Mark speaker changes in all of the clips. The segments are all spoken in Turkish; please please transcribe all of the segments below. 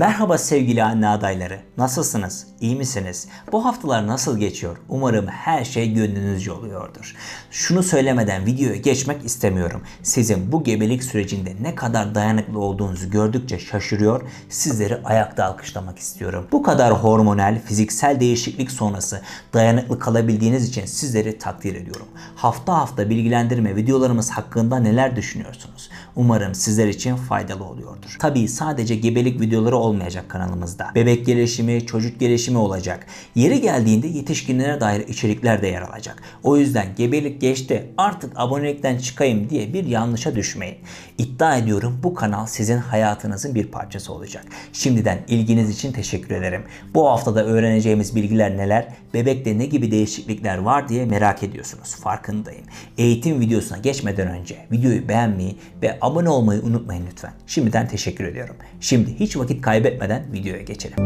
Speaker 1: Merhaba sevgili anne adayları. Nasılsınız? İyi misiniz? Bu haftalar nasıl geçiyor? Umarım her şey gönlünüzce oluyordur. Şunu söylemeden videoya geçmek istemiyorum. Sizin bu gebelik sürecinde ne kadar dayanıklı olduğunuzu gördükçe şaşırıyor, sizleri ayakta alkışlamak istiyorum. Bu kadar hormonal, fiziksel değişiklik sonrası dayanıklı kalabildiğiniz için sizleri takdir ediyorum. Hafta hafta bilgilendirme videolarımız hakkında neler düşünüyorsunuz? Umarım sizler için faydalı oluyordur. Tabii sadece gebelik videoları olmayacak kanalımızda. Bebek gelişimi, çocuk gelişimi olacak. Yeri geldiğinde yetişkinlere dair içerikler de yer alacak. O yüzden gebelik geçti artık abonelikten çıkayım diye bir yanlışa düşmeyin. İddia ediyorum bu kanal sizin hayatınızın bir parçası olacak. Şimdiden ilginiz için teşekkür ederim. Bu haftada öğreneceğimiz bilgiler neler, bebekte ne gibi değişiklikler var diye merak ediyorsunuz. Farkındayım. Eğitim videosuna geçmeden önce videoyu beğenmeyi ve abone olmayı unutmayın lütfen. Şimdiden teşekkür ediyorum. Şimdi hiç vakit kaybetmeden videoya geçelim.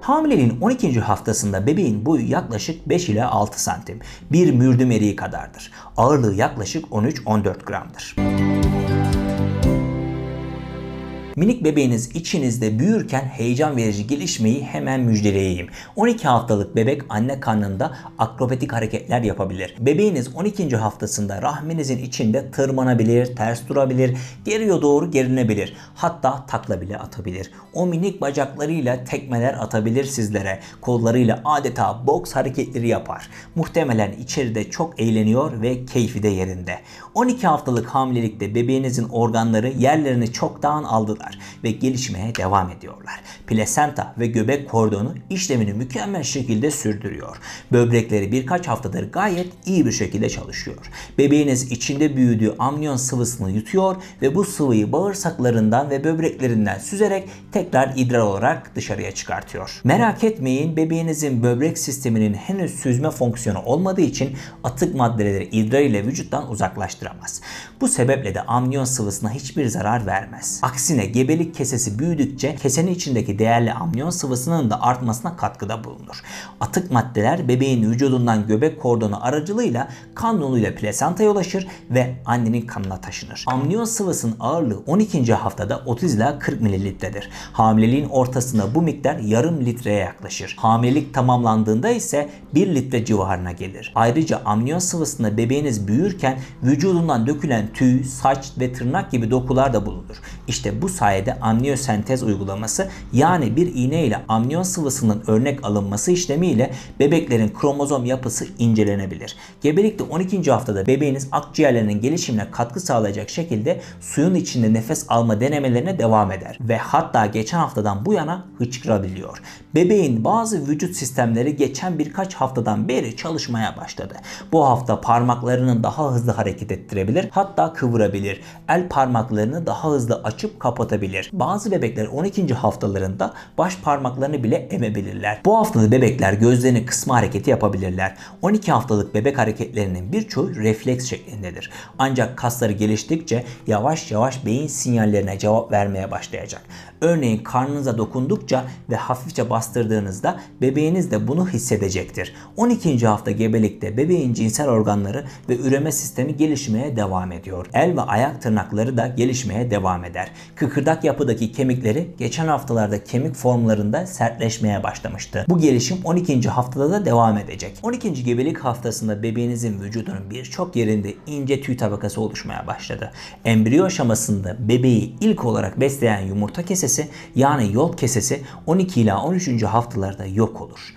Speaker 1: Hamileliğin 12. haftasında bebeğin boyu yaklaşık 5 ila 6 santim. Bir mürdüm eriği kadardır. Ağırlığı yaklaşık 13-14 gramdır. Minik bebeğiniz içinizde büyürken heyecan verici gelişmeyi hemen müjdeleyeyim. 12 haftalık bebek anne karnında akrobatik hareketler yapabilir. Bebeğiniz 12. haftasında rahminizin içinde tırmanabilir, ters durabilir, geriye doğru gerinebilir. Hatta takla bile atabilir. O minik bacaklarıyla tekmeler atabilir sizlere. Kollarıyla adeta boks hareketleri yapar. Muhtemelen içeride çok eğleniyor ve keyfi de yerinde. 12 haftalık hamilelikte bebeğinizin organları yerlerini çoktan aldılar alıyorlar ve gelişmeye devam ediyorlar. Plasenta ve göbek kordonu işlemini mükemmel şekilde sürdürüyor. Böbrekleri birkaç haftadır gayet iyi bir şekilde çalışıyor. Bebeğiniz içinde büyüdüğü amniyon sıvısını yutuyor ve bu sıvıyı bağırsaklarından ve böbreklerinden süzerek tekrar idrar olarak dışarıya çıkartıyor. Merak etmeyin bebeğinizin böbrek sisteminin henüz süzme fonksiyonu olmadığı için atık maddeleri idrar ile vücuttan uzaklaştıramaz. Bu sebeple de amniyon sıvısına hiçbir zarar vermez. Aksine gebelik kesesi büyüdükçe kesenin içindeki değerli amniyon sıvısının da artmasına katkıda bulunur. Atık maddeler bebeğin vücudundan göbek kordonu aracılığıyla kan yoluyla plasentaya ulaşır ve annenin kanına taşınır. Amniyon sıvısının ağırlığı 12. haftada 30 ila 40 mililitredir. Hamileliğin ortasında bu miktar yarım litreye yaklaşır. Hamilelik tamamlandığında ise 1 litre civarına gelir. Ayrıca amniyon sıvısında bebeğiniz büyürken vücudundan dökülen tüy, saç ve tırnak gibi dokular da bulunur. İşte bu sayede amniyosentez uygulaması yani bir iğne ile amniyon sıvısının örnek alınması işlemiyle bebeklerin kromozom yapısı incelenebilir. Gebelikte 12. haftada bebeğiniz akciğerlerinin gelişimine katkı sağlayacak şekilde suyun içinde nefes alma denemelerine devam eder ve hatta geçen haftadan bu yana hıçkırabiliyor. Bebeğin bazı vücut sistemleri geçen birkaç haftadan beri çalışmaya başladı. Bu hafta parmaklarının daha hızlı hareket ettirebilir hatta kıvırabilir. El parmaklarını daha hızlı açıp kapatabilir. Bazı bebekler 12. haftalarında baş parmaklarını bile emebilirler. Bu haftada bebekler gözlerini kısma hareketi yapabilirler. 12 haftalık bebek hareketlerinin birçoğu refleks şeklindedir. Ancak kasları geliştikçe yavaş yavaş beyin sinyallerine cevap vermeye başlayacak. Örneğin karnınıza dokundukça ve hafifçe bastırdığınızda bebeğiniz de bunu hissedecektir. 12. hafta gebelikte bebeğin cinsel organları ve üreme sistemi gelişmeye devam ediyor. El ve ayak tırnakları da gelişmeye devam eder. Kıkırdak yapıdaki kemikleri geçen haftalarda kemik formlarında sertleşmeye başlamıştı. Bu gelişim 12. haftada da devam edecek. 12. gebelik haftasında bebeğinizin vücudunun birçok yerinde ince tüy tabakası oluşmaya başladı. Embriyo aşamasında bebeği ilk olarak besleyen yumurta kesesi yani yol kesesi 12 ila 13. haftalarda yok olur.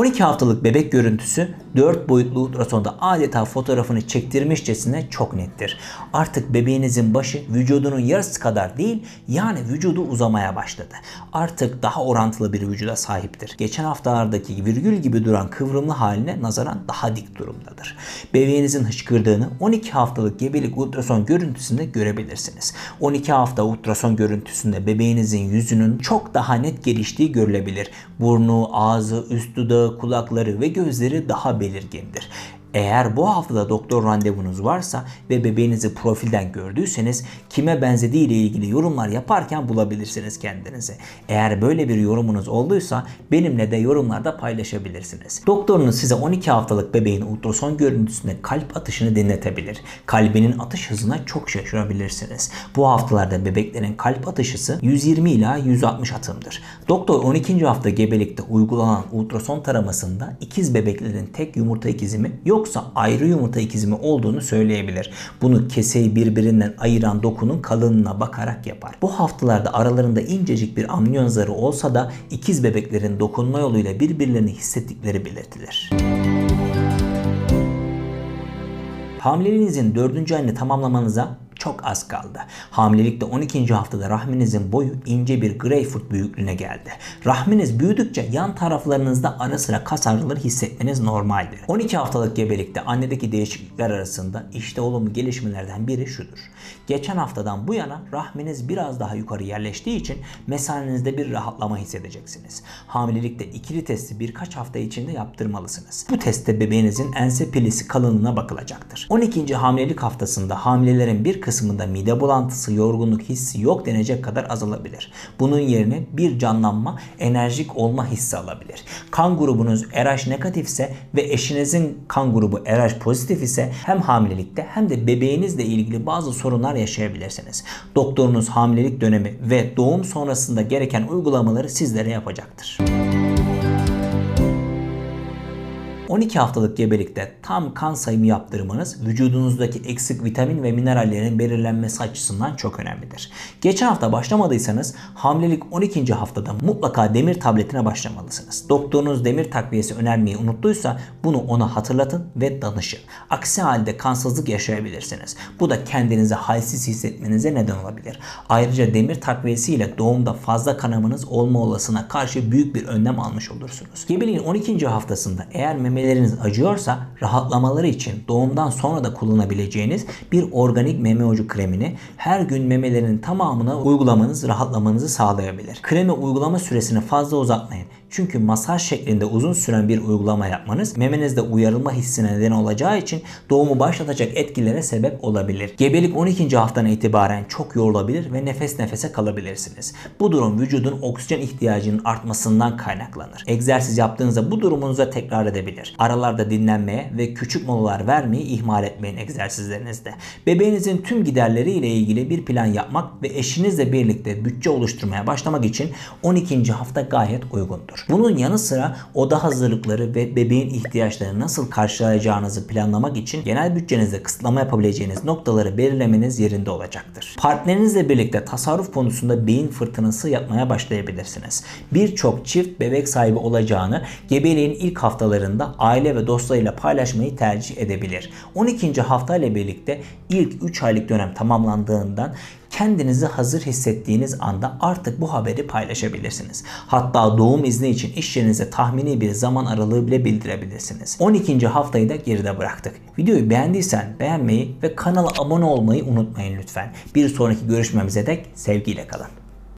Speaker 1: 12 haftalık bebek görüntüsü 4 boyutlu ultrasonda adeta fotoğrafını çektirmişçesine çok nettir. Artık bebeğinizin başı vücudunun yarısı kadar değil yani vücudu uzamaya başladı. Artık daha orantılı bir vücuda sahiptir. Geçen haftalardaki virgül gibi duran kıvrımlı haline nazaran daha dik durumdadır. Bebeğinizin hıçkırdığını 12 haftalık gebelik ultrason görüntüsünde görebilirsiniz. 12 hafta ultrason görüntüsünde bebeğinizin yüzünün çok daha net geliştiği görülebilir. Burnu, ağzı, üst dudağı, kulakları ve gözleri daha belirgindir. Eğer bu haftada doktor randevunuz varsa ve bebeğinizi profilden gördüyseniz kime benzediği ile ilgili yorumlar yaparken bulabilirsiniz kendinizi. Eğer böyle bir yorumunuz olduysa benimle de yorumlarda paylaşabilirsiniz. Doktorunuz size 12 haftalık bebeğin ultrason görüntüsünde kalp atışını dinletebilir. Kalbinin atış hızına çok şaşırabilirsiniz. Bu haftalarda bebeklerin kalp atışısı 120 ila 160 atımdır. Doktor 12. hafta gebelikte uygulanan ultrason taramasında ikiz bebeklerin tek yumurta ikizi mi yoksa ayrı yumurta ikizi mi olduğunu söyleyebilir. Bunu keseyi birbirinden ayıran dokunun kalınlığına bakarak yapar. Bu haftalarda aralarında incecik bir amniyon zarı olsa da ikiz bebeklerin dokunma yoluyla birbirlerini hissettikleri belirtilir. Hamileliğinizin 4. ayını tamamlamanıza çok az kaldı. Hamilelikte 12. haftada rahminizin boyu ince bir greyfurt büyüklüğüne geldi. Rahminiz büyüdükçe yan taraflarınızda ara sıra kas ağrıları hissetmeniz normaldir. 12 haftalık gebelikte annedeki değişiklikler arasında işte olumlu gelişmelerden biri şudur. Geçen haftadan bu yana rahminiz biraz daha yukarı yerleştiği için mesanenizde bir rahatlama hissedeceksiniz. Hamilelikte ikili testi birkaç hafta içinde yaptırmalısınız. Bu testte bebeğinizin ense pilisi kalınlığına bakılacaktır. 12. hamilelik haftasında hamilelerin bir kısmında mide bulantısı, yorgunluk hissi yok denecek kadar azalabilir. Bunun yerine bir canlanma, enerjik olma hissi alabilir. Kan grubunuz RH negatifse ve eşinizin kan grubu RH pozitif ise hem hamilelikte hem de bebeğinizle ilgili bazı sorunlar yaşayabilirsiniz. Doktorunuz hamilelik dönemi ve doğum sonrasında gereken uygulamaları sizlere yapacaktır. 12 haftalık gebelikte tam kan sayımı yaptırmanız vücudunuzdaki eksik vitamin ve minerallerin belirlenmesi açısından çok önemlidir. Geçen hafta başlamadıysanız hamilelik 12. haftada mutlaka demir tabletine başlamalısınız. Doktorunuz demir takviyesi önermeyi unuttuysa bunu ona hatırlatın ve danışın. Aksi halde kansızlık yaşayabilirsiniz. Bu da kendinizi halsiz hissetmenize neden olabilir. Ayrıca demir takviyesi ile doğumda fazla kanamanız olma olasına karşı büyük bir önlem almış olursunuz. Gebeliğin 12. haftasında eğer meme memeleriniz acıyorsa rahatlamaları için doğumdan sonra da kullanabileceğiniz bir organik meme ucu kremini her gün memelerinin tamamına uygulamanız rahatlamanızı sağlayabilir. Kremi uygulama süresini fazla uzatmayın. Çünkü masaj şeklinde uzun süren bir uygulama yapmanız memenizde uyarılma hissine neden olacağı için doğumu başlatacak etkilere sebep olabilir. Gebelik 12. haftadan itibaren çok yorulabilir ve nefes nefese kalabilirsiniz. Bu durum vücudun oksijen ihtiyacının artmasından kaynaklanır. Egzersiz yaptığınızda bu durumunuza tekrar edebilir. Aralarda dinlenmeye ve küçük molalar vermeyi ihmal etmeyin egzersizlerinizde. Bebeğinizin tüm giderleri ile ilgili bir plan yapmak ve eşinizle birlikte bütçe oluşturmaya başlamak için 12. hafta gayet uygundur. Bunun yanı sıra oda hazırlıkları ve bebeğin ihtiyaçlarını nasıl karşılayacağınızı planlamak için genel bütçenizde kısıtlama yapabileceğiniz noktaları belirlemeniz yerinde olacaktır. Partnerinizle birlikte tasarruf konusunda beyin fırtınası yapmaya başlayabilirsiniz. Birçok çift bebek sahibi olacağını gebeliğin ilk haftalarında aile ve dostlarıyla paylaşmayı tercih edebilir. 12. hafta ile birlikte ilk 3 aylık dönem tamamlandığından kendinizi hazır hissettiğiniz anda artık bu haberi paylaşabilirsiniz. Hatta doğum izni için iş yerinize tahmini bir zaman aralığı bile bildirebilirsiniz. 12. haftayı da geride bıraktık. Videoyu beğendiysen beğenmeyi ve kanala abone olmayı unutmayın lütfen. Bir sonraki görüşmemize dek sevgiyle kalın.